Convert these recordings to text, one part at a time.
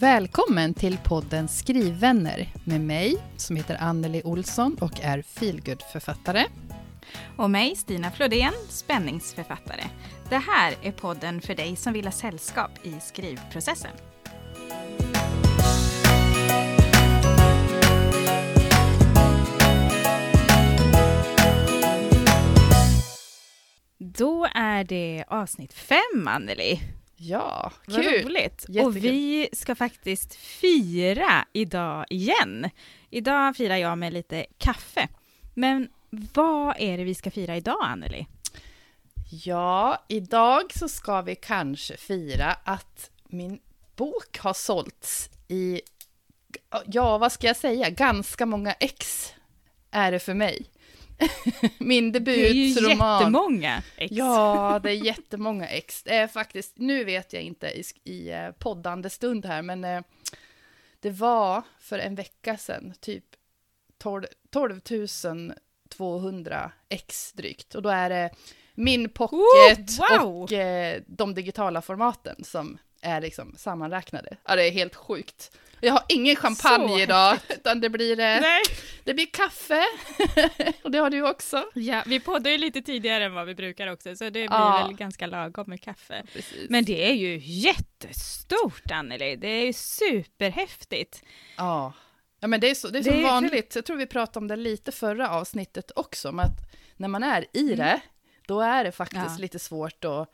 Välkommen till podden Skrivvänner med mig som heter Anneli Olsson och är feelgood-författare. Och mig, Stina Flodén, spänningsförfattare. Det här är podden för dig som vill ha sällskap i skrivprocessen. Då är det avsnitt fem, Anneli. Ja, Vad kul! roligt! Jättekul. Och vi ska faktiskt fira idag igen. Idag firar jag med lite kaffe. Men vad är det vi ska fira idag, Anneli? Ja, idag så ska vi kanske fira att min bok har sålts i, ja vad ska jag säga, ganska många ex är det för mig. min Det är ju debutroman. jättemånga ex. Ja, det är jättemånga ex. Är faktiskt, nu vet jag inte i, i eh, poddande stund här, men eh, det var för en vecka sedan typ 12, 12 200 ex drygt. Och då är det min pocket Oh, wow! och eh, de digitala formaten som är liksom sammanräknade. Ja, det är helt sjukt. Jag har ingen champagne Så idag, utan det blir, eh, Nej. det blir kaffe. och det har du också. Ja, vi poddar ju lite tidigare än vad vi brukar också, så det blir Ja. väl ganska lagom med kaffe. Precis. Men det är ju jättestort, Anneli. Det är ju superhäftigt. Ja. Ja, men det är, så, det är Det som är- vanligt. Jag tror vi pratade om det lite förra avsnittet också, men att när man är i det, då är det faktiskt Ja. lite svårt att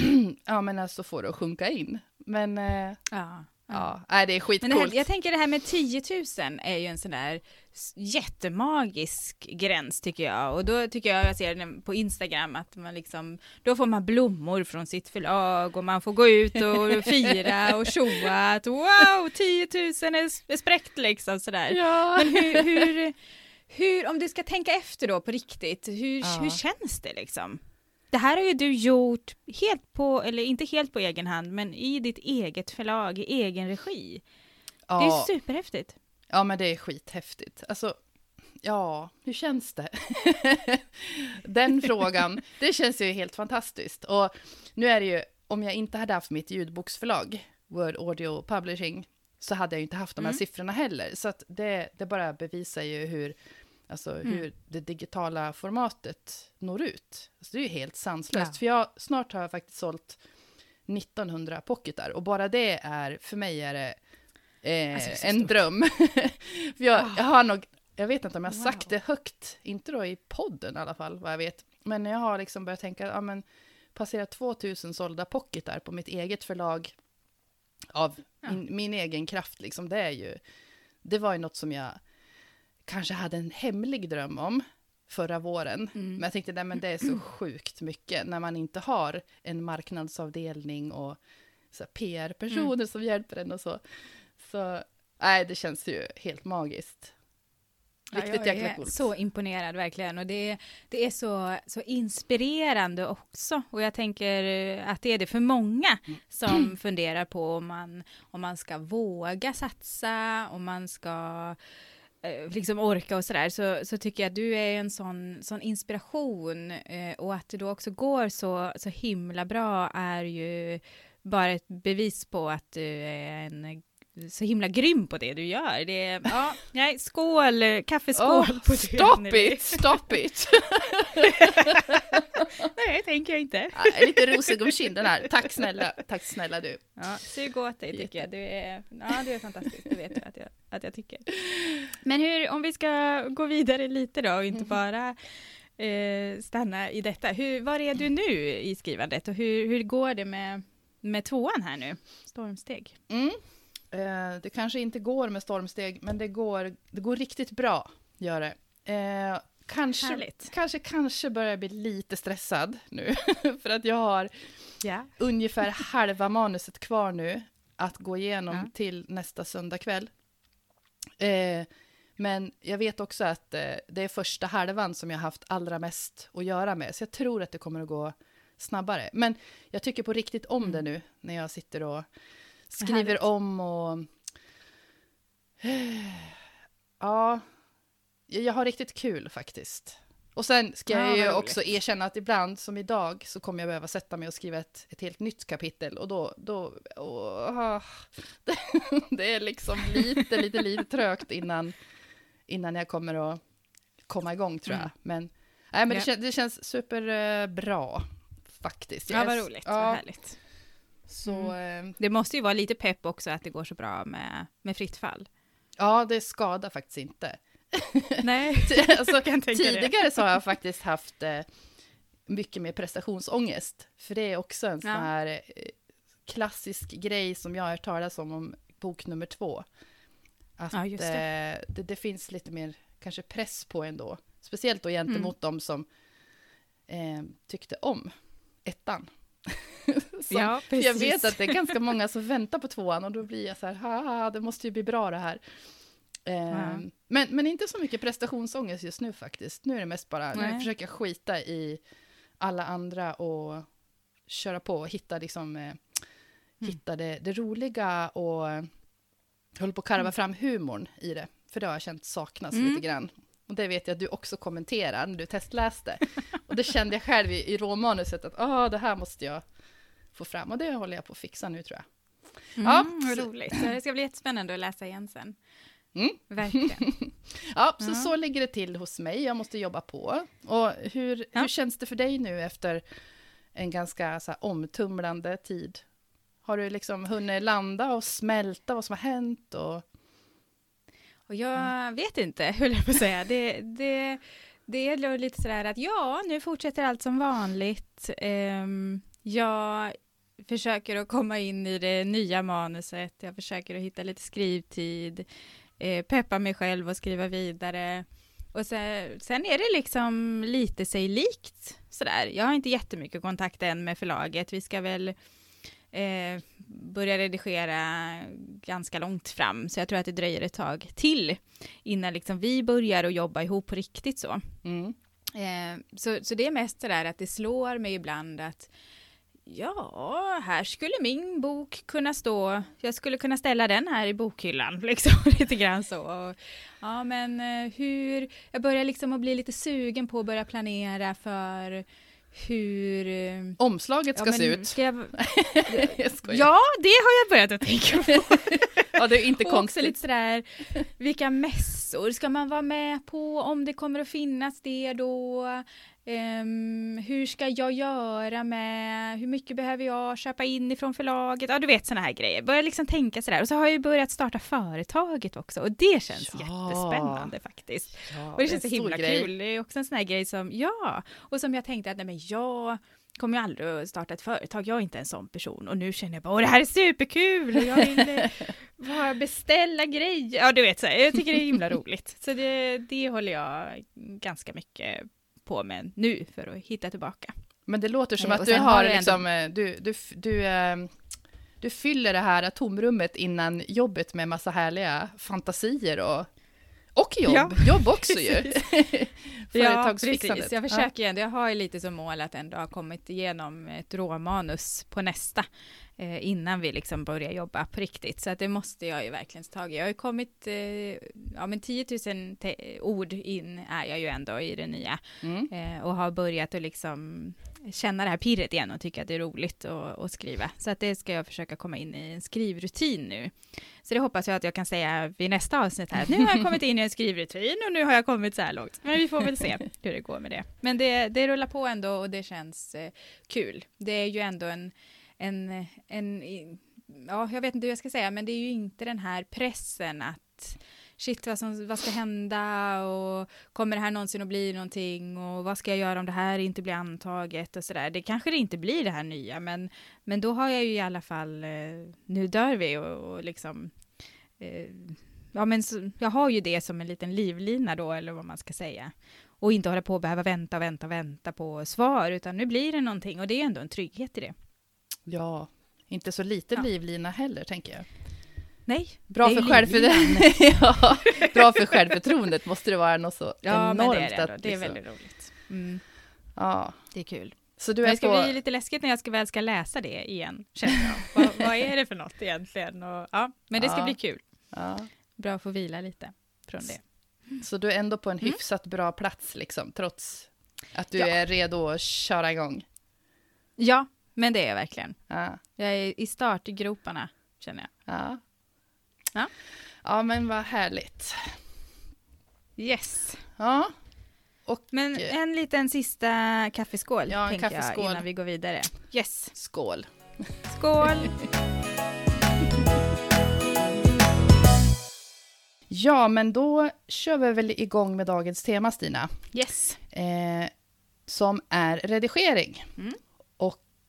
ja, men alltså få det att sjunka in. Men eh, Ja. ja, nej, det är Men skitcoolt. det här, jag tänker det här med 10 000 är ju en sån där jättemagisk gräns tycker jag. Och då tycker jag, jag ser den på Instagram, att man liksom, då får man blommor från sitt förlag och man får gå ut och fira och tjoa att wow, 10 000 är, är spräckt liksom sådär. Ja. Men hur, hur, hur, om du ska tänka efter då på riktigt, hur, Ja. hur känns det liksom? Det här har ju du gjort helt på, eller inte helt på egen hand, men i ditt eget förlag, i egen regi. Det är ja. superhäftigt. ja, men det är skithäftigt. Alltså, ja, hur känns det? Den frågan, det känns ju helt fantastiskt. Och nu är det ju, om jag inte hade haft mitt ljudboksförlag, Word Audio Publishing, så hade jag ju inte haft de här Mm. siffrorna heller. Så att det, det bara bevisar ju hur, alltså, Mm. hur det digitala formatet når ut. Alltså, det är ju helt sanslöst. Ja. För jag, snart har jag faktiskt sålt 1900 pocketar och bara det är, för mig är det eh, Alltså, en stort. dröm. för jag, Ah. jag har nog, jag vet inte om jag har Wow. sagt det högt, inte då i podden i alla fall, vad jag vet. Men jag har liksom börjat tänka, ja men passera 2000 sålda pocketar på mitt eget förlag av Ja. min, min egen kraft liksom, det är ju, det var ju något som jag kanske hade en hemlig dröm om förra våren. Mm. Men jag tänkte, nej men det är så sjukt mycket när man inte har en marknadsavdelning och PR-personer Mm. som hjälper en och så. Så, nej, det känns ju helt magiskt. Riktigt jag jäkla är coolt. så imponerad verkligen och det, det är så, så inspirerande också och jag tänker eh, att det är det för många Mm. som funderar på om man, om man ska våga satsa, om man ska Eh, liksom orka och sådär så, så tycker jag att du är en sån, sån inspiration eh, och att det då också går så, så himla bra är ju bara ett bevis på att du är en så himla grym på det du gör. Det är, ja, nej, skål, kaffeskål Åh, på det. stop it, stop it! Nej, tänker jag inte. Nej, lite rosig om kinden här. Tack snälla, tack snälla du. Ja, sug åt dig tycker jag. Du är, ja, du är fantastisk, det vet du att jag, att jag tycker. Men hur, om vi ska gå vidare lite då och inte bara eh, stanna i detta. Hur, var är du nu i skrivandet och hur, hur går det med, med tvåan här nu? Stormsteg. Mm. Eh, det kanske inte går med stormsteg, men det går, det går riktigt bra, gör det. Eh, kanske, Härligt. kanske, kanske börjar jag bli lite stressad nu, för att jag har Ja. ungefär halva manuset kvar nu att gå igenom Ja. till nästa söndag kväll. Eh, men jag vet också att eh, det är första halvan som jag haft allra mest att göra med, så jag tror att det kommer att gå snabbare. Men jag tycker på riktigt om Mm. det nu, när jag sitter och skriver Härligt. om och... Ja, jag har riktigt kul faktiskt. Och sen ska Ja, jag ju också erkänna att ibland, som idag, så kommer jag behöva sätta mig och skriva ett, ett helt nytt kapitel. Och då, då åh, det, det är liksom lite, lite, lite trögt innan, innan jag kommer att komma igång, tror jag. Mm. Men, nej, men Ja. det, kän, det känns superbra, faktiskt. Jag Ja, vad roligt. Ja, Vad härligt. Så, eh, Det måste ju vara lite pepp också att det går så bra med, med fritt fall. ja, det skadar faktiskt inte. Nej, alltså, kan tänka det. tidigare så har jag faktiskt haft eh, mycket mer prestationsångest. För det är också en sån Ja. här eh, klassisk grej som jag har hört talas om, om bok nummer två. Att Ja, det. eh, det, det finns lite mer kanske press på ändå. Speciellt då gentemot Mm. de som eh, tyckte om ettan. Som- Ja, för jag precis. vet att det är ganska många som väntar på tvåan och då blir jag så här, haha, det måste ju bli bra det här. Eh, Ja. men, men inte så mycket prestationsångest just nu faktiskt. Nu är det mest bara, nu Nej. försöker jag skita i alla andra och köra på och hitta, liksom, eh, hitta det, det roliga och håller på att karva Mm. fram humorn i det. För det har jag känt saknas Mm. lite grann. Och det vet jag att du också kommenterar när du testläste. Och det kände jag själv i, i råmanuset att ah, det här måste jag få fram. Och det håller jag på att fixa nu tror jag. Mm, Ja, vad roligt. Så det ska bli jättespännande att läsa igen sen. Mm. Verkligen. Ja, så, Ja. så ligger det till hos mig. Jag måste jobba på. Och hur, Ja. hur känns det för dig nu efter en ganska så här, omtumlande tid? Har du liksom hunnit landa och smälta vad som har hänt? Och... Och jag vet inte, höll jag på att säga. Det, det, det är lite sådär att ja, nu fortsätter allt som vanligt. Ehm, jag försöker att komma in i det nya manuset. Jag försöker att hitta lite skrivtid. Eh, peppa mig själv och skriva vidare. Och sen, sen är det liksom lite sig likt sådär. Jag har inte jättemycket kontakt än med förlaget. Vi ska väl eh, börja redigera ganska långt fram, så jag tror att det dröjer ett tag till innan liksom vi börjar att jobba ihop på riktigt så. Mm. Eh, så, så det är mest sådär att det slår mig ibland att ja, här skulle min bok kunna stå, jag skulle kunna ställa den här i bokhyllan, liksom lite grann så. Och, ja, men eh, hur, jag börjar liksom att bli lite sugen på att börja planera för hur... eh, Omslaget ska ja, se ut. Ska jag, jag ja, det har jag börjat att tänka på. ja, det är inte Och också konstigt. lite sådär, vilka mässor ska man vara med på, om det kommer att finnas det då? Ehm, hur ska jag göra med, hur mycket behöver jag köpa in ifrån förlaget? Ja, du vet sådana här grejer. Börja liksom tänka sådär. Och så har jag ju börjat starta företaget också och det känns Ja. jättespännande faktiskt. Ja, Och det känns så himla grej. kul. Det är också en sån här grej som, ja, och som jag tänkte att nej men jag kommer ju aldrig att starta ett företag, jag är inte en sån person och nu känner jag bara, åh det här är superkul och jag vill eh, bara beställa grejer. Ja du vet, så här, jag tycker det är himla roligt. Så det, det håller jag ganska mycket på med nu för att hitta tillbaka. Men det låter som Eh, att du har liksom, eh, du, du, du, eh, du fyller det här tomrummet innan jobbet med massa härliga fantasier och, och jobb. Ja. Jobb också ju. Precis. Jag försöker ju ändå, jag har ju lite som mål att ändå ha kommit igenom ett råmanus på nästa eh, innan vi liksom börjar jobba på riktigt. Så att det måste jag ju verkligen ta tag i. Jag har ju kommit, eh, ja men 10 000 te- ord in är jag ju ändå i det nya. Mm. eh, och har börjat att liksom känna det här pirret igen och tycka att det är roligt att, att skriva. Så att det ska jag försöka komma in i en skrivrutin nu. Så det hoppas jag att jag kan säga vid nästa avsnitt här, att nu har jag kommit in i en skrivrutin och nu har jag kommit så här långt. Men vi får väl se hur det går med det. Men det, det rullar på ändå och det känns eh, kul. Det är ju ändå en, en, en, ja, jag vet inte hur jag ska säga, men det är ju inte den här pressen att shit, vad, som, vad ska hända och kommer det här någonsin att bli någonting och vad ska jag göra om det här inte blir antaget och sådär. Det kanske det inte blir det här nya, men, men då har jag ju i alla fall, eh, nu dör vi och, och liksom, eh, ja men så, jag har ju det som en liten livlina då, eller vad man ska säga. Och inte hålla på och behöva vänta, och vänta, och vänta på svar, utan nu blir det någonting och det är ändå en trygghet i det ja, inte så lite Ja. livlina heller, tänker jag. Nej, Bra för, självförtroendet. ja, bra för självförtroendet måste det vara något så Ja, enormt. det är det att Det är liksom- väldigt roligt. Mm, Ja, det är kul. så du är det ska på... bli lite läskigt när jag ska väl ska läsa det igen, känner jag. vad, vad är det för något egentligen? Och, ja, men det ska Ja. bli kul. Ja. Bra att få vila lite från det. Så du är ändå på en Mm. hyfsat bra plats, liksom, trots Att du Ja. är redo att köra igång? Ja, men det är jag verkligen. Ja. Jag är i startgroparna, känner jag. Ja. Ja. Ja, men vad härligt. Yes. Ja, Men en liten sista kaffeskål, Ja, en tänker kaffeskål. jag, innan vi går vidare. Yes. skål. Skål! Ja, men då kör vi väl igång med dagens tema, Stina. Yes. Eh, som är redigering. Mm.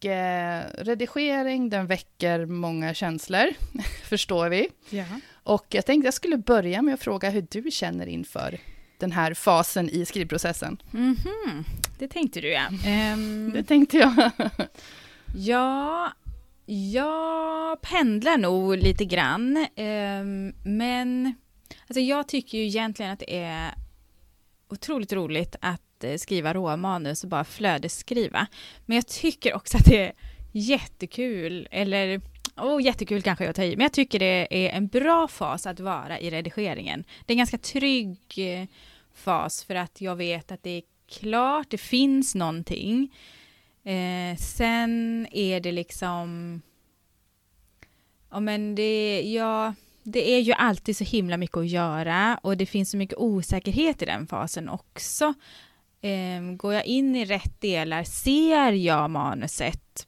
Och eh, redigering, den väcker många känslor, förstår vi. Ja. Och jag tänkte jag skulle börja med att fråga hur du känner inför den här fasen i skrivprocessen. Mhm, det tänkte du ja. Ehm, Det tänkte jag. ja, jag pendlar nog lite grann. ehm, men alltså jag tycker ju egentligen att det är otroligt roligt att Eh, skriva råmanus och bara flödesskriva. Men jag tycker också att det är jättekul, eller oh, jättekul kanske jag tar i, men jag tycker det är en bra fas att vara i redigeringen. Det är en ganska trygg eh, fas för att jag vet att det är klart, det finns någonting. Eh, sen är det liksom, ja men det, ja, det är ju alltid så himla mycket att göra och det finns så mycket osäkerhet i den fasen också. Eh, går jag in i rätt delar, ser jag manuset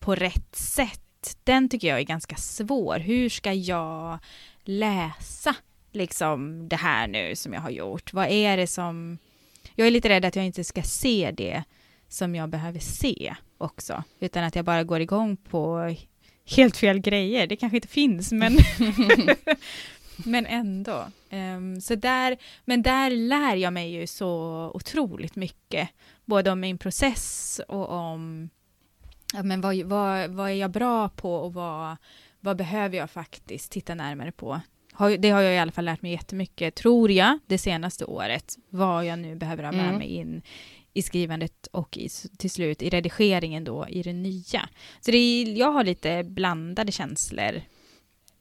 på rätt sätt? Den tycker jag är ganska svår. Hur ska jag läsa liksom det här nu som jag har gjort? Vad är det som... Jag är lite rädd att jag inte ska se det som jag behöver se också, utan att jag bara går igång på helt fel grejer. Det kanske inte finns, men, men ändå. Ehm, så där, men där lär jag mig ju så otroligt mycket, både om min process och om ja, men vad, vad, vad är jag bra på och vad, vad behöver jag faktiskt titta närmare på. Har, det har jag i alla fall lärt mig jättemycket, tror jag, det senaste året, vad jag nu behöver ha med Mm. mig in i skrivandet och i, till slut i redigeringen då, i det nya. Så det är, jag har lite blandade känslor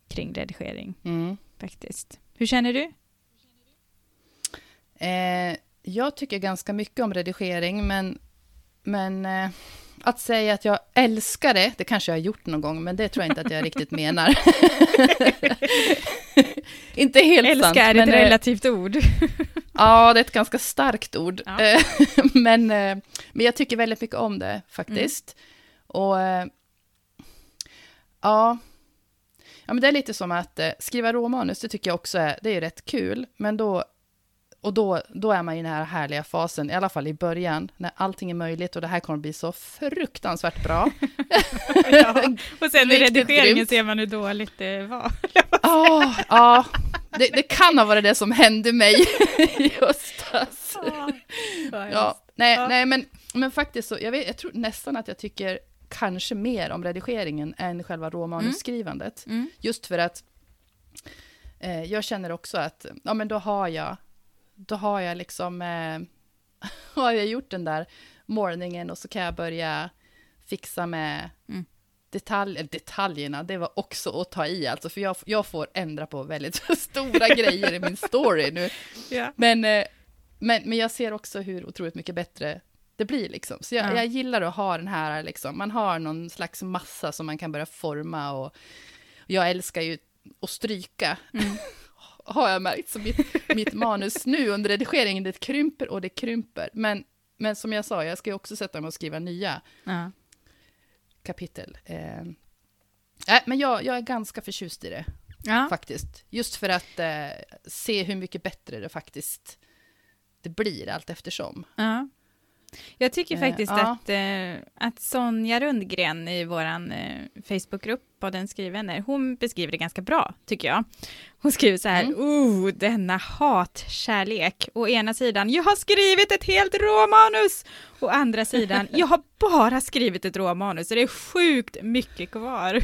kring redigering Mm. Faktiskt. Hur känner du? Eh, jag tycker ganska mycket om redigering, men, men eh, att säga att jag älskar det, det kanske jag har gjort någon gång, men det tror jag inte att jag riktigt menar. inte helt sant. Älskar är men, ett eh, relativt ord. Ja, det är ett ganska starkt ord. Ja. Eh, men, eh, men jag tycker väldigt mycket om det faktiskt. Och eh, ja, ja men det är lite som att eh, skriva råmanus, det tycker jag också är, det är rätt kul. Men då, och då, då är man i den här härliga fasen, i alla fall i början, när allting är möjligt och det här kommer bli så fruktansvärt bra. ja. Och sen i redigeringen grymt. ser man hur dåligt det var. Ja, ja. Det, det kan ha varit det som hände mig i höstas. Ja, nej, nej men, men faktiskt så, jag, vet, jag tror nästan att jag tycker kanske mer om redigeringen än själva råmanusskrivandet. Mm. Just för att eh, jag känner också att, ja men då har jag, då har jag liksom, eh, har jag gjort den där morgoningen och så kan jag börja fixa med Mm. detalj, detaljerna, det var också att ta i alltså, för jag, jag får ändra på väldigt stora grejer i min story nu. Ja. Men, eh, men, men jag ser också hur otroligt mycket bättre det blir liksom. Så jag, Ja. jag gillar att ha den här, liksom, man har någon slags massa som man kan börja forma och jag älskar ju att stryka. Mm. har jag märkt. Så mitt, mitt manus nu under redigeringen, det krymper och det krymper. Men, men som jag sa, jag ska ju också sätta mig och skriva nya Ja. kapitel. Eh, äh, men jag, jag är ganska förtjust i det, Ja. faktiskt. Just för att eh, se hur mycket bättre det faktiskt det blir allt eftersom. Ja. Jag tycker Eh, faktiskt ja. att, eh, att Sonja Rundgren i vår eh, Facebookgrupp, Podden skrivvänner, hon beskriver det ganska bra, tycker jag. Hon skriver så här, Mm. oh, denna hatkärlek. Å ena sidan, jag har skrivit ett helt råmanus. Å andra sidan, jag har bara skrivit ett råmanus, så det är sjukt mycket kvar.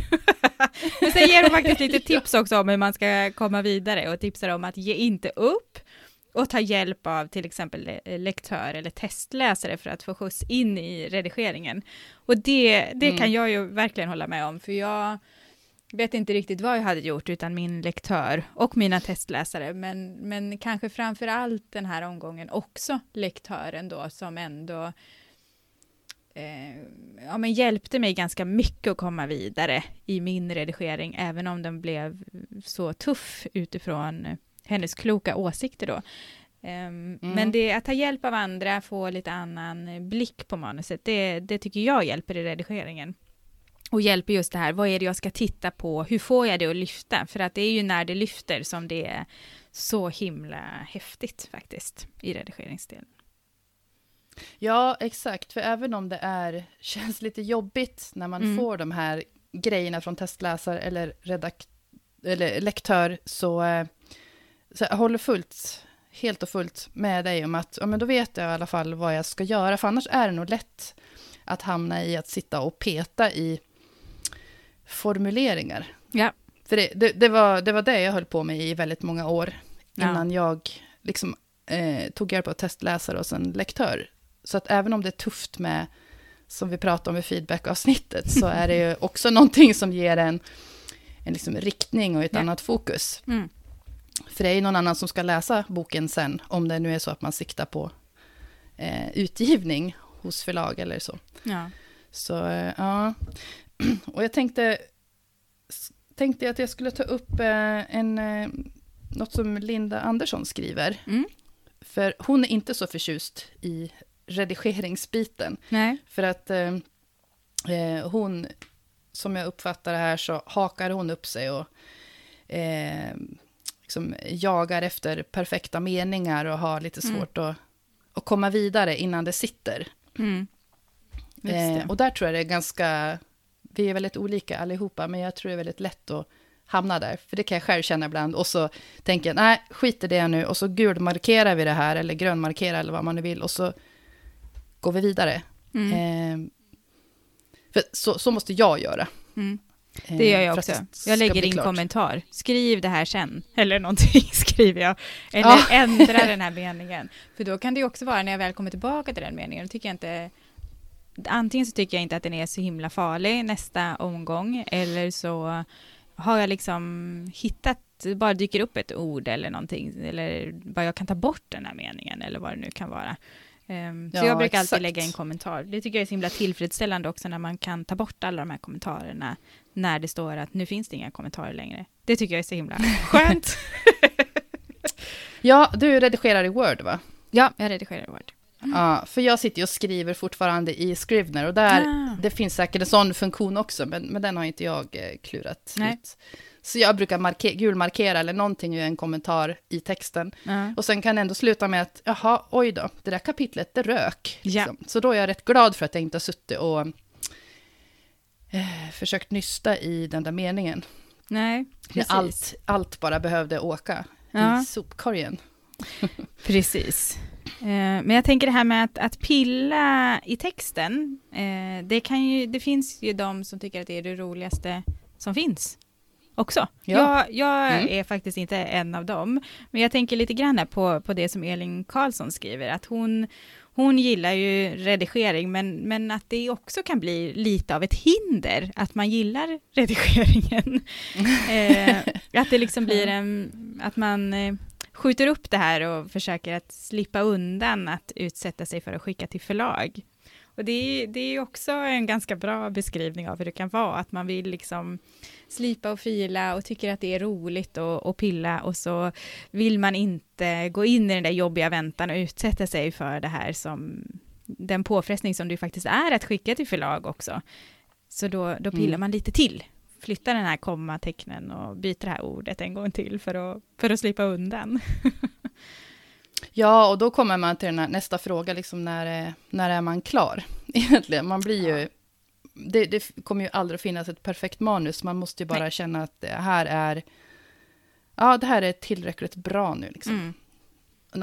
Men sen ger hon faktiskt lite tips också om hur man ska komma vidare och tipsar om att ge inte upp och ta hjälp av till exempel le- lektör eller testläsare för att få skjuts in i redigeringen. Och det, det Mm. kan jag ju verkligen hålla med om, för jag, vet inte riktigt vad jag hade gjort utan min lektör och mina testläsare, men, men kanske framför allt den här omgången också lektören då som ändå eh, ja, men hjälpte mig ganska mycket att komma vidare i min redigering, även om den blev så tuff utifrån hennes kloka åsikter då. Um, mm. Men det, att ta hjälp av andra, få lite annan blick på manuset, det, det tycker jag hjälper i redigeringen. Och hjälper just det här, vad är det jag ska titta på, hur får jag det att lyfta? För att det är ju när det lyfter som det är så himla häftigt faktiskt i redigeringsdelen. Ja, exakt, för även om det är, känns lite jobbigt när man mm. får de här grejerna från testläsare eller, redakt eller lektör, så, eh, så jag håller fullt helt och fullt med dig om att ja, men då vet jag i alla fall vad jag ska göra, för annars är det nog lätt att hamna i att sitta och peta i formuleringar. Ja. För det, det, det, var, det var det jag höll på med i väldigt många år, innan ja. jag liksom, eh, tog hjälp av testläsare och sen lektör. Så att även om det är tufft med, som vi pratade om i feedbackavsnittet, så är det ju också någonting som ger en, en liksom riktning och ett ja. annat fokus. Mm. För det är ju någon annan som ska läsa boken sen, om det nu är så att man siktar på eh, utgivning hos förlag eller så. Ja. Så, eh, ja. Och jag tänkte, tänkte att jag skulle ta upp eh, en, eh, något som Linda Andersson skriver. Mm. För hon är inte så förtjust i redigeringsbiten. Nej. För att eh, eh, hon, som jag uppfattar det här, så hakar hon upp sig och eh, liksom jagar efter perfekta meningar och har lite mm. svårt mm. att, att komma vidare innan det sitter. Mm. Eh, och där tror jag det är ganska, vi är väldigt olika allihopa, men jag tror det är väldigt lätt att hamna där, för det kan jag själv känna ibland. Och så tänker jag, nej, skit i det nu, och så gulmarkerar vi det här, eller grönmarkerar, eller vad man nu vill, och så går vi vidare. Mm. Eh, för så, så måste jag göra. Mm. Det gör jag också. Jag lägger in klart. kommentar. Skriv det här sen. Eller någonting skriver jag. Eller ja. ändra den här meningen. För då kan det ju också vara när jag väl kommer tillbaka till den meningen. Då tycker jag inte... Antingen så tycker jag inte att den är så himla farlig nästa omgång. Eller så har jag liksom hittat, bara dyker upp ett ord eller någonting. Eller bara jag kan ta bort den här meningen. Eller vad det nu kan vara. Um, ja, så jag brukar exakt. alltid lägga en kommentar. Det tycker jag är så himla tillfredsställande också när man kan ta bort alla de här kommentarerna när det står att nu finns det inga kommentarer längre. Det tycker jag är så himla skönt. ja, du redigerar i Word va? Ja, jag redigerar i Word. Mm. Ja, för jag sitter och skriver fortfarande i Scrivener och där, ah. det finns säkert en sån funktion också, men, men den har inte jag eh, klurat Nej. ut. Så jag brukar marker, gulmarkera eller någonting i en kommentar i texten. Mm. Och sen kan det ändå sluta med att, jaha, oj då, det där kapitlet, det rök. Ja. Liksom. Så då är jag rätt glad för att jag inte har suttit och eh, försökt nysta i den där meningen. Nej, precis. Allt, allt bara behövde åka ja. i sopkorgen. precis. Eh, men jag tänker det här med att, att pilla i texten, eh, det, kan ju, det finns ju de som tycker att det är det roligaste som finns också. Ja. Jag, jag mm. är faktiskt inte en av dem, men jag tänker lite grann på, på det som Elin Karlsson skriver, att hon, hon gillar ju redigering, men, men att det också kan bli lite av ett hinder, att man gillar redigeringen. eh, att det liksom blir en, att man eh, skjuter upp det här och försöker att slippa undan att utsätta sig för att skicka till förlag. Och det är, det är också en ganska bra beskrivning av hur det kan vara, att man vill liksom slipa och fila och tycker att det är roligt och, och pilla och så vill man inte gå in i den där jobbiga väntan och utsätta sig för det här som den påfrestning som det faktiskt är att skicka till förlag också. Så då, då pillar mm. man lite till, flyttar den här kommatecknen och byter det här ordet en gång till för att, för att slippa undan. Ja, och då kommer man till den här nästa fråga, liksom när, när är man klar? Egentligen, man blir ju... Ja. Det, det, kommer ju aldrig att finnas ett perfekt manus, man måste ju bara Nej. känna att det här är... Ja, det här är tillräckligt bra nu, liksom. Mm.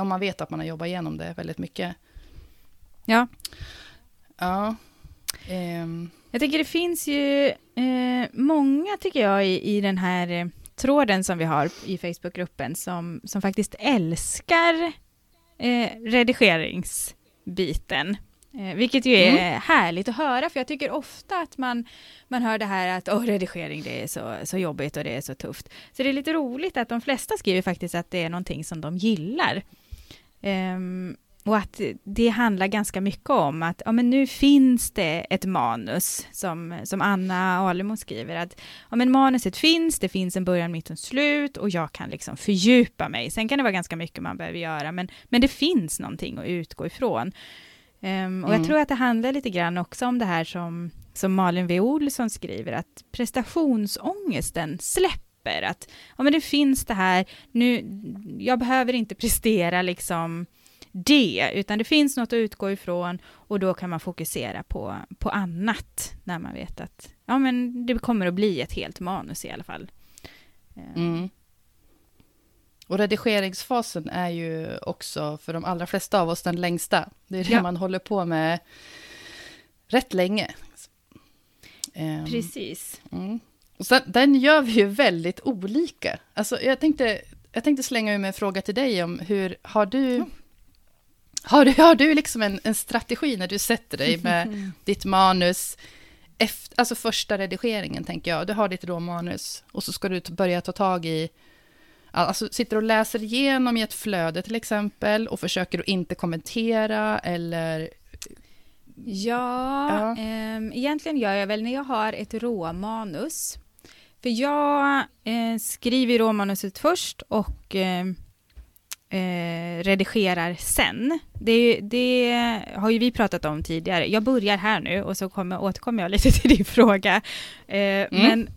Om man vet att man har jobbat igenom det väldigt mycket. Ja. Ja. Um. Jag tycker det finns ju eh, många, tycker jag, i, i den här eh, tråden som vi har i Facebookgruppen som, som faktiskt älskar eh, redigeringsbiten. Eh, vilket ju är mm. härligt att höra, för jag tycker ofta att man, man hör det här att oh, redigering det är så, så jobbigt och det är så tufft. Så det är lite roligt att de flesta skriver faktiskt att det är någonting som de gillar. Um, och att det handlar ganska mycket om att ja, men nu finns det ett manus, som, som Anna Alemo skriver, att ja, men manuset finns, det finns en början, mitt och slut och jag kan liksom fördjupa mig. Sen kan det vara ganska mycket man behöver göra, men, men det finns någonting att utgå ifrån. Um, och mm. jag tror att det handlar lite grann också om det här som, som Malin W. Olsson skriver, att prestationsångesten släpper, att ja, men det finns det här, nu, jag behöver inte prestera liksom det, utan det finns något att utgå ifrån och då kan man fokusera på, på annat när man vet att ja, men det kommer att bli ett helt manus i alla fall. Eh. Mm. Och redigeringsfasen är ju också för de allra flesta av oss den längsta. Det är det ja. man håller på med rätt länge. Ehm, Precis. Mm. Och sen, den gör vi ju väldigt olika. Alltså, jag, tänkte, jag tänkte slänga ur mig en fråga till dig om hur har du... Mm. Har du, har du liksom en, en strategi när du sätter dig med ditt manus? Efter, alltså första redigeringen, tänker jag. Du har ditt råmanus och så ska du börja ta tag i Alltså sitter och läser igenom i ett flöde till exempel och försöker att inte kommentera eller... Ja, ja. Eh, egentligen gör jag väl när jag har ett råmanus. För jag eh, skriver råmanuset först och eh, eh, redigerar sen. Det, det, har ju vi pratat om tidigare. Jag börjar här nu och så kommer, återkommer jag lite till din fråga. Eh, mm. Men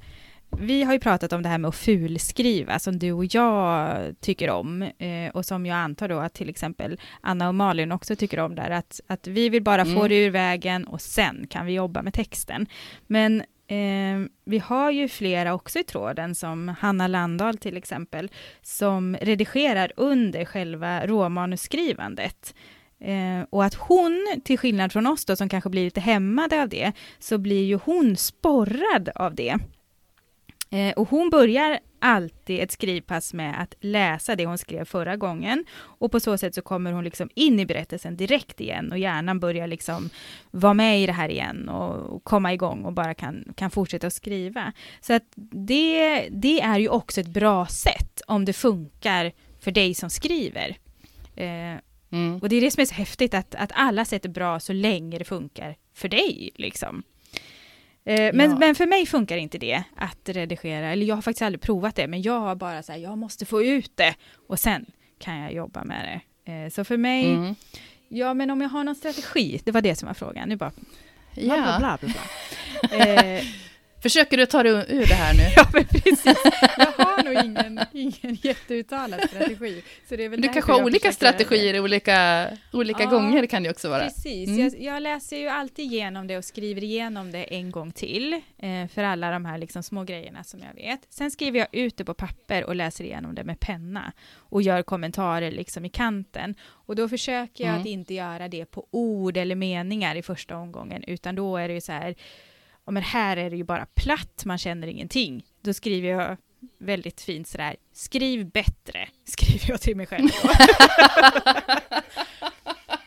vi har ju pratat om det här med att fulskriva som du och jag tycker om eh, och som jag antar då att till exempel Anna och Malin också tycker om där att, att vi vill bara mm. få det ur vägen och sen kan vi jobba med texten. Men eh, vi har ju flera också i tråden som Hanna Landahl till exempel som redigerar under själva råmanusskrivandet. Eh, och att hon, till skillnad från oss då, som kanske blir lite hämmade av det, så blir ju hon sporrad av det. Eh, och hon börjar alltid ett skrivpass med att läsa det hon skrev förra gången och på så sätt så kommer hon liksom in i berättelsen direkt igen och hjärnan börjar liksom vara med i det här igen och, komma igång och bara kan, kan fortsätta att skriva. Så att det, det är ju också ett bra sätt om det funkar för dig som skriver. Eh, mm. Och det är det som är så häftigt att, att alla sätt är bra så länge det funkar för dig liksom. Eh, men, ja. men för mig funkar inte det att redigera, eller jag har faktiskt aldrig provat det, men jag har bara så här, jag måste få ut det och sen kan jag jobba med det. Eh, så för mig, mm. ja men om jag har någon strategi, det var det som var frågan, nu bara ja. bla bla bla. bla. eh, Försöker du ta dig ur det här nu? ja, men precis. Jag har nog ingen, ingen jätteuttalad strategi. Så det är väl du kanske har olika strategier olika, olika ja, gånger kan det också vara. Precis. Mm. Jag, jag, läser ju alltid igenom det och skriver igenom det en gång till eh, för alla de här liksom små grejerna som jag vet. Sen skriver jag ut det på papper och läser igenom det med penna och gör kommentarer liksom i kanten. Och då försöker jag mm. att inte göra det på ord eller meningar i första omgången, utan då är det ju så här ja, men här är det ju bara platt, man känner ingenting. Då skriver jag väldigt fint sådär, skriv bättre, skriver jag till mig själv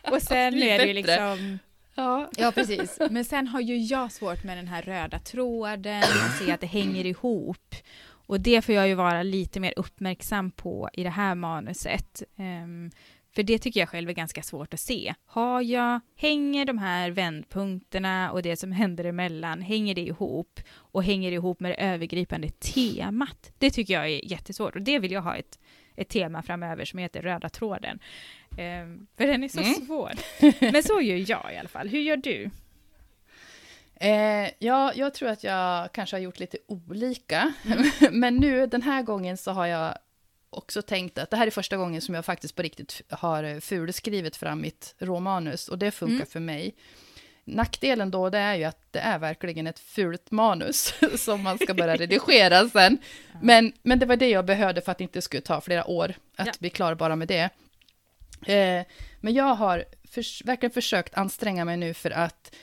Och sen är det ju liksom Ja. ja, precis. Men sen har ju jag svårt med den här röda tråden, att se att det hänger ihop. Och det får jag ju vara lite mer uppmärksam på i det här manuset. Um, för det tycker jag själv är ganska svårt att se. Har jag, hänger de här vändpunkterna och det som händer emellan, hänger det ihop? Och hänger det ihop med det övergripande temat? Det tycker jag är jättesvårt och det vill jag ha ett, ett tema framöver som heter röda tråden. Um, för den är så mm. svår. Men så gör jag i alla fall. Hur gör du? Eh, ja, jag tror att jag kanske har gjort lite olika. Mm. Men nu den här gången så har jag också tänkt att det här är första gången som jag faktiskt på riktigt har fulskrivit fram mitt råmanus och det funkar mm. för mig. Nackdelen då, det är ju att det är verkligen ett fult manus som man ska börja redigera sen. Men, men det var det jag behövde för att det inte skulle ta flera år att ja. bli klar bara med det. Eh, men jag har för, verkligen försökt anstränga mig nu för att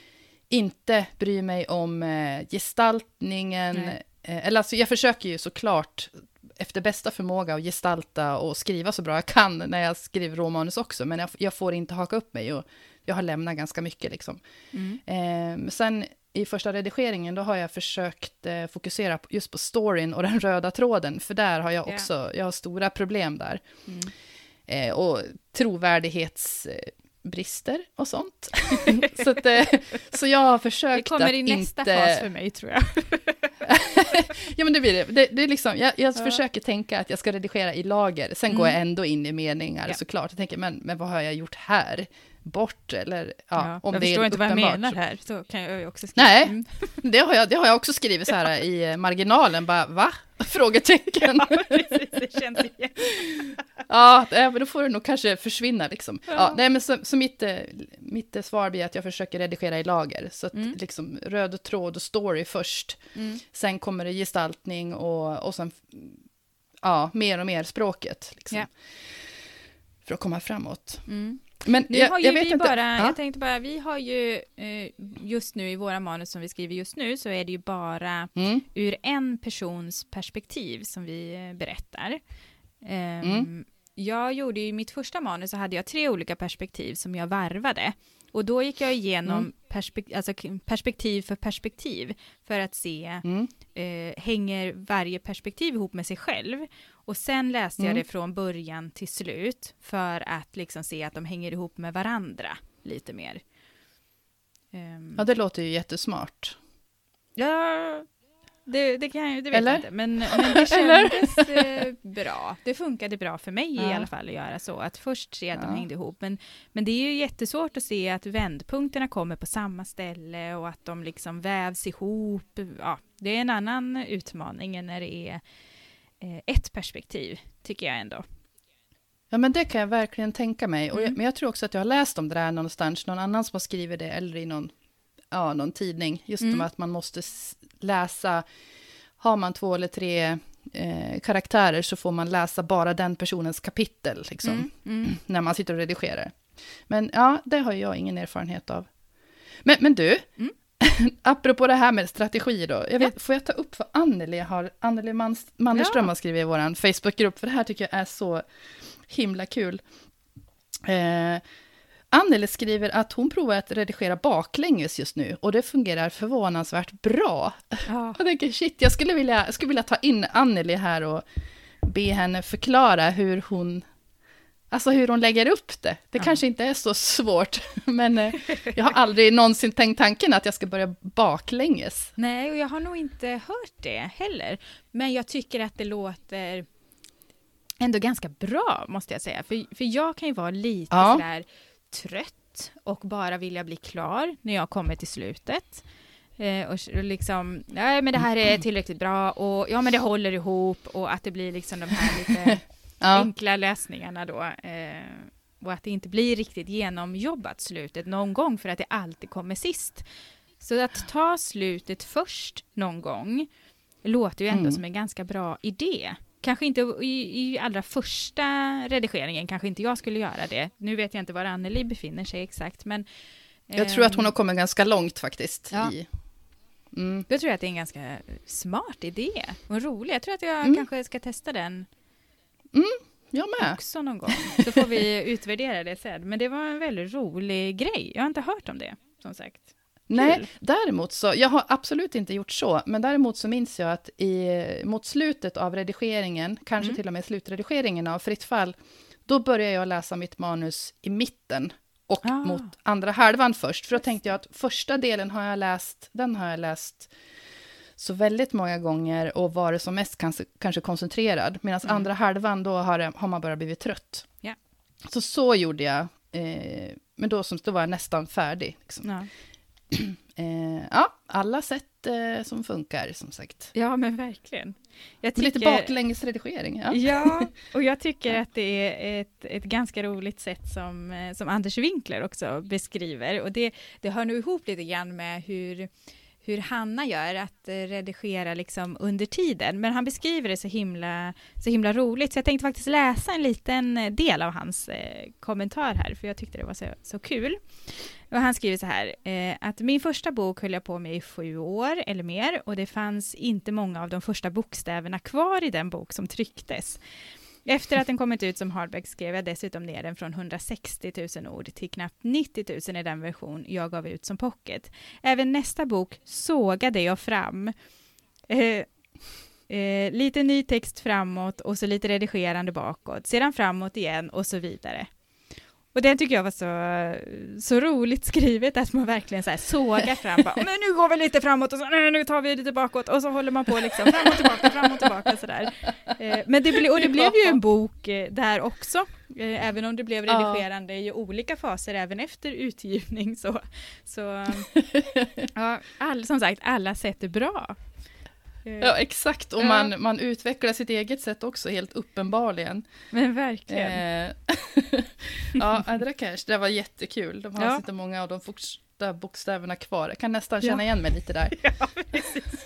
inte bry mig om eh, gestaltningen. Eh, eller alltså, jag försöker ju såklart efter bästa förmåga att gestalta och skriva så bra jag kan när jag skriver romanus också, men jag, jag får inte haka upp mig. Och jag har lämnat ganska mycket liksom. Mm. Eh, sen i första redigeringen, då har jag försökt eh, fokusera just på storyn och den röda tråden, för där har jag Ja. också, jag har stora problem där. Mm. Eh, och trovärdighetsbrister och sånt. så, att, eh, så jag har Det försökt kommer att i nästa inte... fas för mig tror jag. Ja, men det blir det. Det, det är liksom, jag jag Ja. försöker tänka att jag ska redigera i lager. Sen går Mm. jag ändå in i meningar Ja. såklart. Jag tänker, men, men vad har jag gjort här? Bort eller, ja, om jag det är förstår inte vad jag menar här, så kan jag också skriva. Nej. Mm. Det har, jag, det har jag också skrivit så här i marginalen, bara va? Frågetecken. Ja, precis, det känns igen. Ja, men då får det nog kanske försvinna liksom. Ja. Ja. nej, men så, så mitt, eh, mitt eh, svar blir att jag försöker redigera i lager. Så att Mm. liksom röd tråd och story först. Mm. Sen kommer det gestaltning och, och sen ja, mer och mer språket. Liksom. Ja. För att komma framåt. Mm. Men Nu jag, har ju jag vet vi inte. bara, ja. jag tänkte bara, vi har ju eh, just nu i våra manus som vi skriver just nu så är det ju bara Mm, ur en persons perspektiv som vi eh, berättar. Ehm, Mm. Jag gjorde ju i mitt första manus så hade jag tre olika perspektiv som jag varvade. Och då gick jag igenom Mm. perspek- alltså perspektiv för perspektiv för att se, mm, eh, hänger varje perspektiv ihop med sig själv? Och sen läste jag Mm. det från början till slut för att liksom se att de hänger ihop med varandra lite mer. Ehm, ja, det låter ju jättesmart. Ja, det, det kan jag det vet Eller? jag inte. Men, men det kändes eh, bra. Det funkade bra för mig Ja. i alla fall att göra så. Att först se att de Ja. hängde ihop. Men, men det är ju jättesvårt att se att vändpunkterna kommer på samma ställe och att de liksom vävs ihop. Ja, det är en annan utmaning än när det är eh, ett perspektiv, tycker jag ändå. Ja, men det kan jag verkligen tänka mig. Och jag, Mm. men jag tror också att jag har läst om det där någonstans, någon annan som har skrivit det, eller i någon, ja, någon tidning. Just Mm. att man måste läsa, har man två eller tre eh, karaktärer så får man läsa bara den personens kapitel, liksom, Mm, mm. när man sitter och redigerar. Men ja, det har jag ingen erfarenhet av. Men, men du, Mm. apropå det här med strategi då, jag vet, får jag ta upp vad Anneli har, Anneli Mans, Mannerström Ja. har skrivit i vår Facebookgrupp, för det här tycker jag är så himla kul. Eh, Anneli skriver att hon provar att redigera baklänges just nu och det fungerar förvånansvärt bra. Ja. Jag tänker shit, jag skulle vilja, jag skulle vilja ta in Anneli här och be henne förklara hur hon, alltså hur hon lägger upp det. Det Ja. kanske inte är så svårt, men eh, jag har aldrig någonsin tänkt tanken att jag ska börja baklänges. Nej, och jag har nog inte hört det heller. Men jag tycker att det låter ändå ganska bra, måste jag säga. För, för jag kan ju vara lite Ja. sådär trött och bara vilja bli klar när jag kommer till slutet. Eh, och liksom, nej men det här är tillräckligt bra och ja men det håller ihop och att det blir liksom de här lite Ja, enkla lösningarna då. Eh, och att det inte blir riktigt genomjobbat slutet någon gång för att det alltid kommer sist. Så att ta slutet först någon gång låter ju ändå Mm. som en ganska bra idé. Kanske inte i, i allra första redigeringen, kanske inte jag skulle göra det. Nu vet jag inte var Anneli befinner sig exakt, men... jag tror att hon ehm, har kommit ganska långt faktiskt. Ja. I, mm. Då tror jag att det är en ganska smart idé och rolig. Jag tror att jag Mm. kanske ska testa den Jag med. också någon gång. Så får vi utvärdera det sen. Men det var en väldigt rolig grej. Jag har inte hört om det, som sagt. Nej, däremot så, jag har absolut inte gjort så, men däremot så minns jag att i, mot slutet av redigeringen, kanske Mm. till och med slutredigeringen av Fritt fall, då började jag läsa mitt manus i mitten och Ah. mot andra halvan först, för då tänkte jag att första delen har jag läst, den har jag läst så väldigt många gånger och varit som mest kanske, kanske koncentrerad, medan Mm. andra halvan då har, har man bara blivit trött. Ja. Så så gjorde jag, eh, men då, som, då var jag nästan färdig. Liksom. Ja. Eh, ja, alla sätt eh, som funkar, som sagt. ja, men verkligen. Jag Men Lite baklängesredigering, ja. Ja, och jag tycker att det är ett, ett ganska roligt sätt som, eh, som Anders Winkler också beskriver. Och det, det hör nog ihop lite grann med hur, hur Hanna gör, att eh, redigera liksom under tiden. Men han beskriver det så himla, så himla roligt, så jag tänkte faktiskt läsa en liten eh, del av hans eh, kommentar här, för jag tyckte det var så, så kul. Och han skriver så här, eh, att min första bok höll jag på med i sju år eller mer och det fanns inte många av de första bokstäverna kvar i den bok som trycktes. Efter att den kommit ut som hardback skrev jag dessutom ner den från 160 000 ord till knappt 90 000 i den version jag gav ut som pocket. Även nästa bok sågade jag fram. Eh, eh, lite ny text framåt och så lite redigerande bakåt, sedan framåt igen och så vidare. Och det tycker jag var så, så roligt skrivet, att man verkligen så här sågar fram, bara, men nu går vi lite framåt och så, nej, nu tar vi lite bakåt och så håller man på liksom fram och tillbaka, fram och tillbaka sådär. Eh, men det, ble, och det blev ju en bok eh, där också, eh, även om det blev redigerande i olika faser även efter utgivning så, så ja, all, som sagt, alla sätt är bra. Ja, exakt. Och man, man utvecklar sitt eget sätt också, helt uppenbarligen. Men verkligen. Eh, ja, där kanske, det var jättekul. De har ja. inte många av de första bokstäverna kvar. Jag kan nästan känna ja. igen mig lite där. Ja, precis.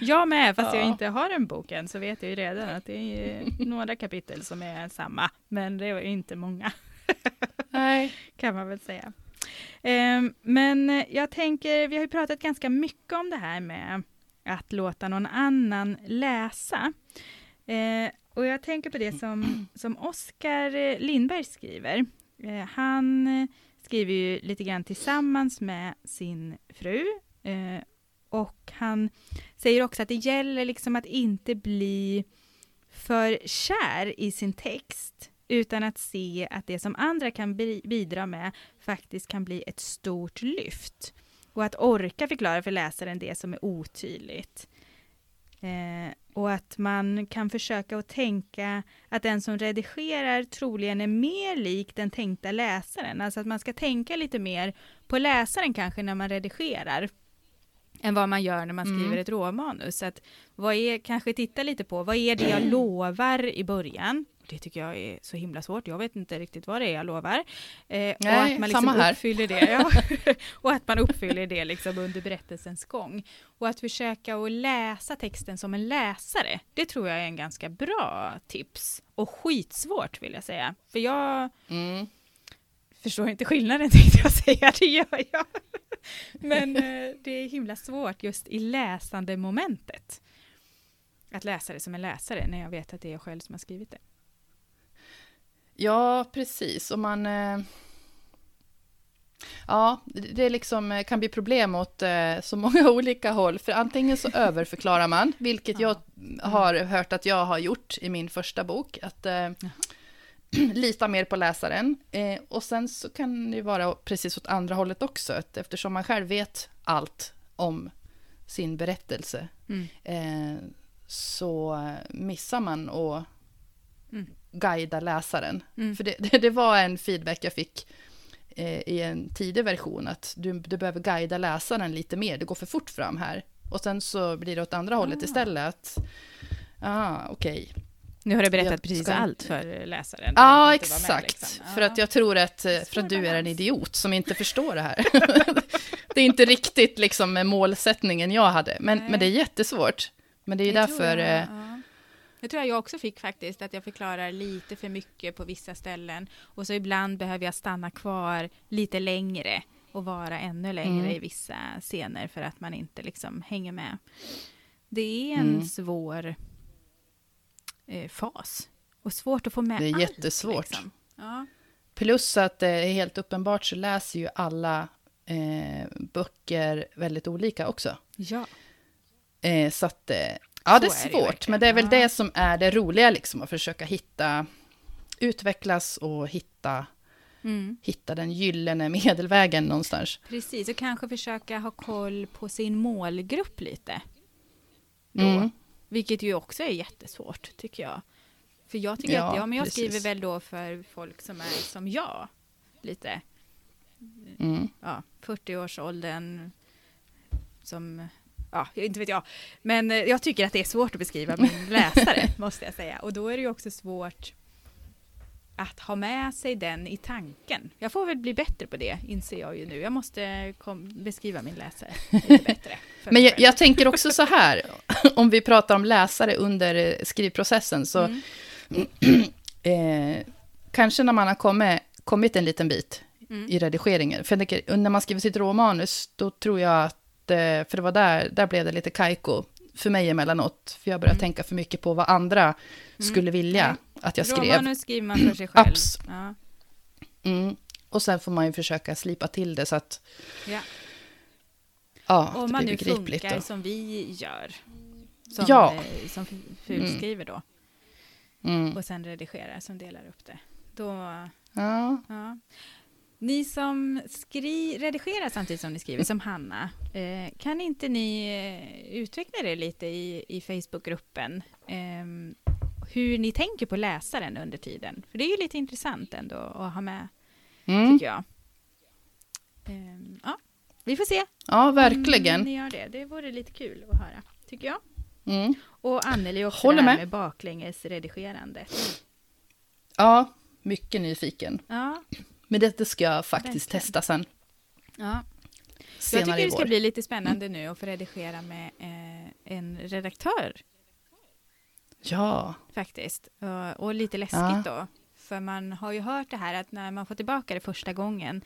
jag med, fast ja. jag inte har en bok än, så vet jag ju redan att det är några kapitel som är samma, men det är inte många. Nej. Kan man väl säga. Um, men jag tänker, vi har ju pratat ganska mycket om det här med att låta någon annan läsa. Eh, och jag tänker på det som, som Oskar eh, Lindberg skriver. Eh, han eh, skriver ju lite grann tillsammans med sin fru. Eh, och han säger också att det gäller liksom att inte bli för kär i sin text, utan att se att det som andra kan bidra med faktiskt kan bli ett stort lyft och att orka förklara för läsaren det som är otydligt. Eh, och att man kan försöka att tänka att den som redigerar troligen är mer lik den tänkta läsaren. Alltså att man ska tänka lite mer på läsaren kanske när man redigerar än vad man gör när man skriver mm. ett råmanus. Så att vad är, kanske titta lite på, vad är det jag lovar i början? Det tycker jag är så himla svårt. Jag vet inte riktigt vad det är jag lovar. Eh, Nej, och att man liksom uppfyller det. Ja. och att man uppfyller det liksom under berättelsens gång. Och att försöka att läsa texten som en läsare. Det tror jag är en ganska bra tips. Och skitsvårt vill jag säga. För jag mm. förstår inte skillnaden tänkte jag säga. Det gör jag. Men eh, det är himla svårt just i läsande momentet. Att läsa det som en läsare när jag vet att det är jag själv som har skrivit det. Ja, precis. Och man... Eh, ja, det liksom eh, kan bli problem åt eh, så många olika håll. För antingen så överförklarar man, vilket jag har hört att jag har gjort i min första bok. Att lita mer på läsaren. och sen så kan det vara precis åt andra hållet också. eftersom man själv vet allt om sin berättelse. Mm. så missar man och mm guida läsaren. Mm. För det, det, det, var en feedback jag fick eh, i en tidig version, att du, du behöver guida läsaren lite mer, det går för fort fram här. Och sen så blir det åt andra ah. hållet istället, att, ah, okej. Okay. Nu har du berättat precis allt för läsaren. Ja, ah, exakt. Med, liksom. För att jag tror att, eh, för att du är en idiot som inte förstår det här. det är inte riktigt liksom målsättningen jag hade, men, men det är jättesvårt. Men det är ju därför... Det tror jag jag också fick faktiskt, att jag förklarar lite för mycket på vissa ställen. Och så ibland behöver jag stanna kvar lite längre och vara ännu längre mm. i vissa scener för att man inte liksom hänger med. Det är en mm. svår eh, fas och svårt att få med Det är allt, jättesvårt. Liksom. Ja. Plus att det är helt uppenbart så läser ju alla eh, böcker väldigt olika också. Ja. Eh, så att eh, Ja, det är svårt, det men det är väl det som är det roliga, liksom, att försöka hitta, utvecklas och hitta, mm. hitta den gyllene medelvägen någonstans. Precis, och kanske försöka ha koll på sin målgrupp lite. Då. Mm. Vilket ju också är jättesvårt, tycker jag. För jag tycker ja, att ja, men jag precis. skriver väl då för folk som är som jag, lite. Mm. Ja, 40-årsåldern, som ja, inte vet jag. Men eh, jag tycker att det är svårt att beskriva min läsare, måste jag säga. Och då är det ju också svårt att ha med sig den i tanken. Jag får väl bli bättre på det, inser jag ju nu. Jag måste beskriva min läsare lite bättre. Men jag, jag, tänker också så här, om vi pratar om läsare under eh, skrivprocessen, så mm. eh, kanske när man har kommit, kommit en liten bit mm. i redigeringen, för tänker, när man skriver sitt råmanus, då tror jag att för det var där, där blev det lite kajko. för mig emellanåt. För jag börjar Mm. tänka för mycket på vad andra skulle vilja Nej. att jag skrev. Romanus skriver man för sig själv. Abs- Ja. Mm. Och sen får man ju försöka slipa till det så att Ja. ja, Om man nu funkar då. som vi gör. Som, Ja. eh, som fulskriver då. Mm. Och sen redigerar, som delar upp det. Då, Ja. ja. Ni som skri- redigerar samtidigt som ni skriver, som Hanna, eh, kan inte ni eh, utveckla det lite i, i Facebookgruppen? ehm, hur ni tänker på läsaren under tiden? För det är ju lite intressant ändå att ha med, Mm. tycker jag. Ehm, ja, vi får se ja, om verkligen. ni gör det. Det vore lite kul att höra, tycker jag. Mm. Och Anneli också Håller med. med baklänges redigerande. Ja, mycket nyfiken. Ja, Men det, det ska jag faktiskt Verkligen. testa sen. ja. Jag Senare tycker i det ska bli lite spännande nu att få redigera med eh, en redaktör Ja, faktiskt. Och, och lite läskigt Ja. då. För man har ju hört det här att när man får tillbaka det första gången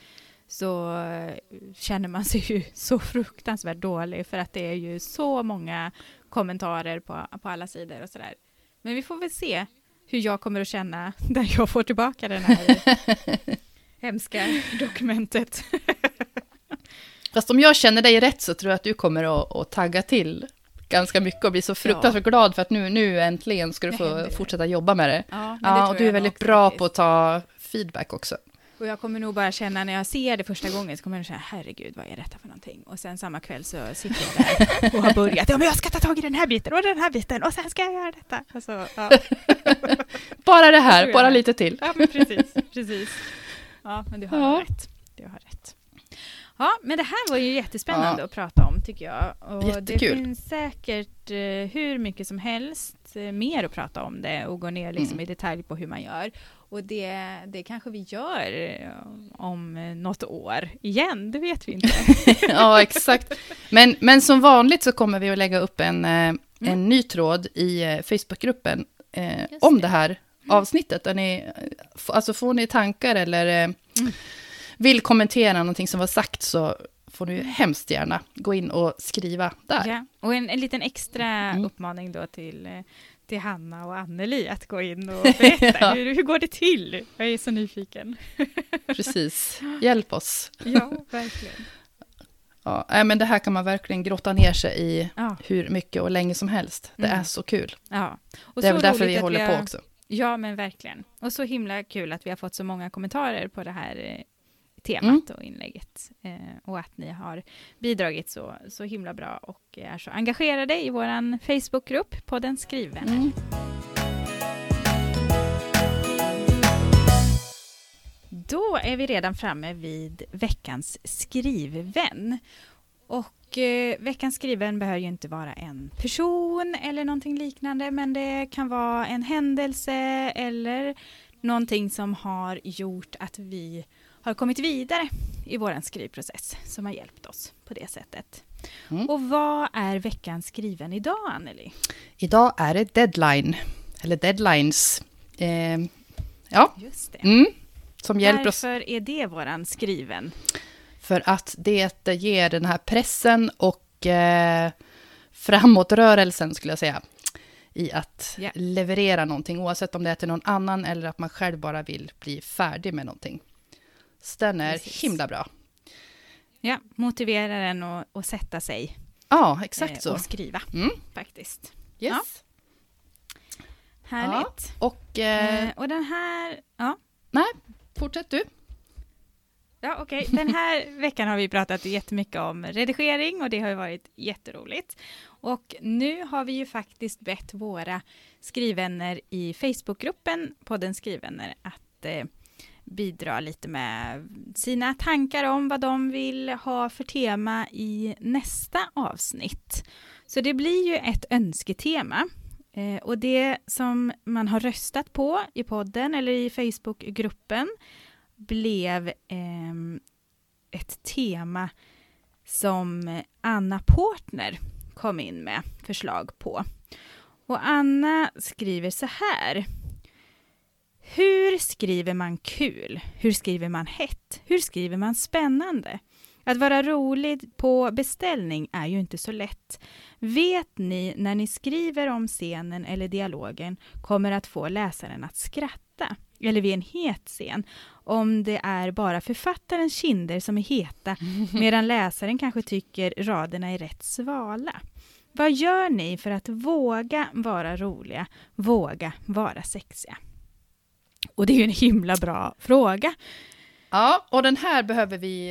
så eh, känner man sig ju så fruktansvärt dålig för att det är ju så många kommentarer på, på alla sidor och sådär. Men vi får väl se hur jag kommer att känna när jag får tillbaka den här hemska dokumentet. fast om jag känner dig rätt så tror jag att du kommer att, att tagga till ganska mycket och bli så fruktansvärt glad för att nu, nu äntligen ska du få fortsätta jobba med det. Ja, men det Ja, och du är nog väldigt också bra faktiskt. på att ta feedback också. Och jag kommer nog bara känna när jag ser det första gången så kommer jag känna herregud vad är detta för någonting? Och sen samma kväll så sitter jag där och har börjat. Ja men jag ska ta tag i den här biten och den här biten och sen ska jag göra detta. Alltså, ja. Bara det här, bara lite till. ja men precis, precis. Ja men du har Ja. rätt. Du har rätt. Ja men det här var ju jättespännande Ja. att prata om tycker jag. Och det Jättekul. finns säkert eh, hur mycket som helst eh, mer att prata om det och gå ner liksom Mm. i detalj på hur man gör. Och det, det kanske vi gör eh, om eh, något år igen, det vet vi inte. ja, exakt. Men, men som vanligt så kommer vi att lägga upp en, eh, en Mm. ny tråd i Facebookgruppen eh, om det. det här avsnittet. Ni, alltså får ni tankar eller eh, vill kommentera någonting som var sagt så får ni hemskt gärna gå in och skriva där. Ja. Och en, en liten extra Mm. uppmaning då till, eh, till Hanna och Anneli att gå in och berätta. Ja. hur, hur går det till? Jag är så nyfiken. Precis, hjälp oss. Ja, verkligen. Ja, men det här kan man verkligen grotta ner sig i Ja, hur mycket och länge som helst. Det Mm. är så kul. ja. Och det är väl därför vi håller har- på också. Ja, men verkligen. Och så himla kul att vi har fått så många kommentarer på det här eh, temat Mm. och inlägget. Eh, och att ni har bidragit så, så himla bra och är så engagerade i vår Facebookgrupp på den skrivvänner. Mm. Då är vi redan framme vid veckans skrivvän. Och eh, veckans skrivvän behöver ju inte vara en person eller någonting liknande, men det kan vara en händelse eller någonting som har gjort att vi har kommit vidare i vår skrivprocess som har hjälpt oss på det sättet. Mm. Och vad är veckans skriven idag, Anneli? Idag är det deadline, eller deadlines. Eh, ja, Just det. mm, som hjälper oss Varför är det våran skriven? För att det ger den här pressen och eh, framåtrörelsen skulle jag säga. I att Ja. leverera någonting, oavsett om det är till någon annan eller att man själv bara vill bli färdig med någonting. Så den är Precis. himla bra. Ja, motivera den att att sätta sig Ja, exakt eh, så. och skriva Mm, faktiskt. yes. Härligt. Och eh, Eh, och den här, ja, fortsätt du ja okej, den här veckan har vi pratat jättemycket om redigering och det har ju varit jätteroligt. Och nu har vi ju faktiskt bett våra skrivvänner i Facebookgruppen på den skrivvänner att eh, bidra lite med sina tankar om vad de vill ha för tema i nästa avsnitt. Så det blir ju ett önsketema. Eh, och det som man har röstat på i podden eller i Facebookgruppen blev eh, ett tema som Anna Portner kom in med förslag på. Och Anna skriver så här. Hur skriver man kul? Hur skriver man hett? Hur skriver man spännande? Att vara rolig på beställning är ju inte så lätt. Vet ni när ni skriver om scenen eller dialogen kommer att få läsaren att skratta? Eller vid en het scen, om det är bara författarens kinder som är heta, medan läsaren kanske tycker raderna är rätt svala. Vad gör ni för att våga vara roliga, våga vara sexiga? Och det är ju en himla bra fråga. Ja, och den här behöver vi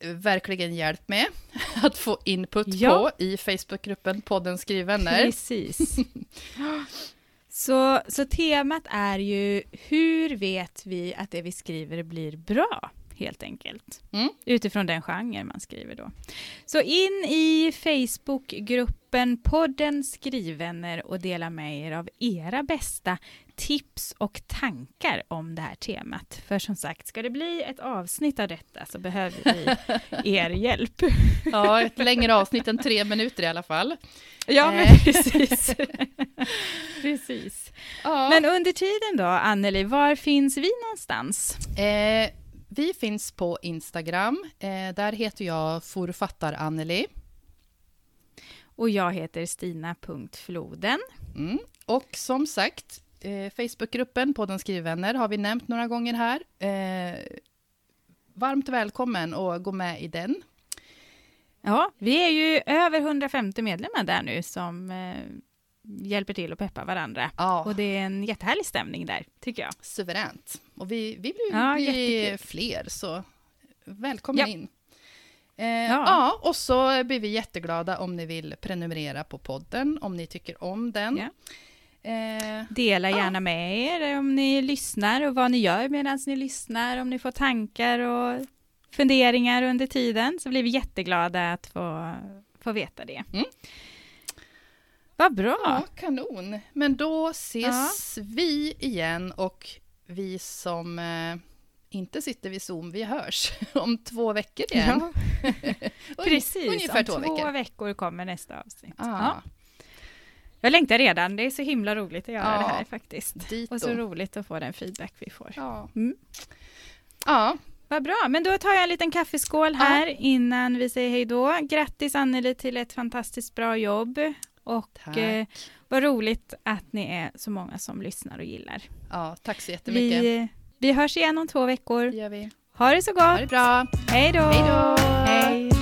eh, verkligen hjälp med att få input Ja. på i Facebookgruppen podden Skrivvänner. Precis. så, så temat är ju hur vet vi att det vi skriver blir bra? Helt enkelt. Mm. Utifrån den genre man skriver då. Så in i Facebookgruppen podden Skrivvänner och dela med er av era bästa tips och tankar om det här temat. För som sagt, ska det bli ett avsnitt av detta så behöver vi er hjälp. Ja, ett längre avsnitt än tre minuter i alla fall. Ja, men Eh. precis. precis. Ja. Men under tiden då, Anneli, var finns vi någonstans? Eh, vi finns på Instagram. Eh, där heter jag forfattar-Anneli. Och jag heter Stina.floden. Mm. Och som sagt, eh, Facebookgruppen Podden Skrivvänner har vi nämnt några gånger här. Eh, varmt välkommen att gå med i den. Ja, vi är ju över 150 medlemmar där nu som eh, hjälper till och peppar varandra. Ja, Och det är en jättehärlig stämning där, tycker jag. suveränt. Och vi, vi blir, Ja, blir fler, så välkommen Ja. in. Eh, ja. Ja. och så blir vi jätteglada om ni vill prenumerera på podden, om ni tycker om den. Ja. Eh, Dela Ja. gärna med er om ni lyssnar och vad ni gör medan ni lyssnar, om ni får tankar och funderingar under tiden, så blir vi jätteglada att få, få veta det. Mm. Vad bra! Ja, kanon. Men då ses vi igen och vi som eh, inte sitter vid Zoom, vi hörs om två veckor igen. Ja, precis. Ungefär Om två två veckor. veckor kommer nästa avsnitt. Ah, Ja. Jag längtar redan. Det är så himla roligt att göra Ja, det här faktiskt. Dito. Och så roligt att få den feedback vi får. Ja. Mm. ja, Vad bra, men då tar jag en liten kaffeskål här innan vi säger hej då. Grattis Anneli till ett fantastiskt bra jobb. Och Tack. eh, vad roligt att ni är så många som lyssnar och gillar. ja, tack så jättemycket. Vi, vi hörs igen om två veckor. Det gör vi. Ha det så Ha gott. det bra. Hej då! Hej då!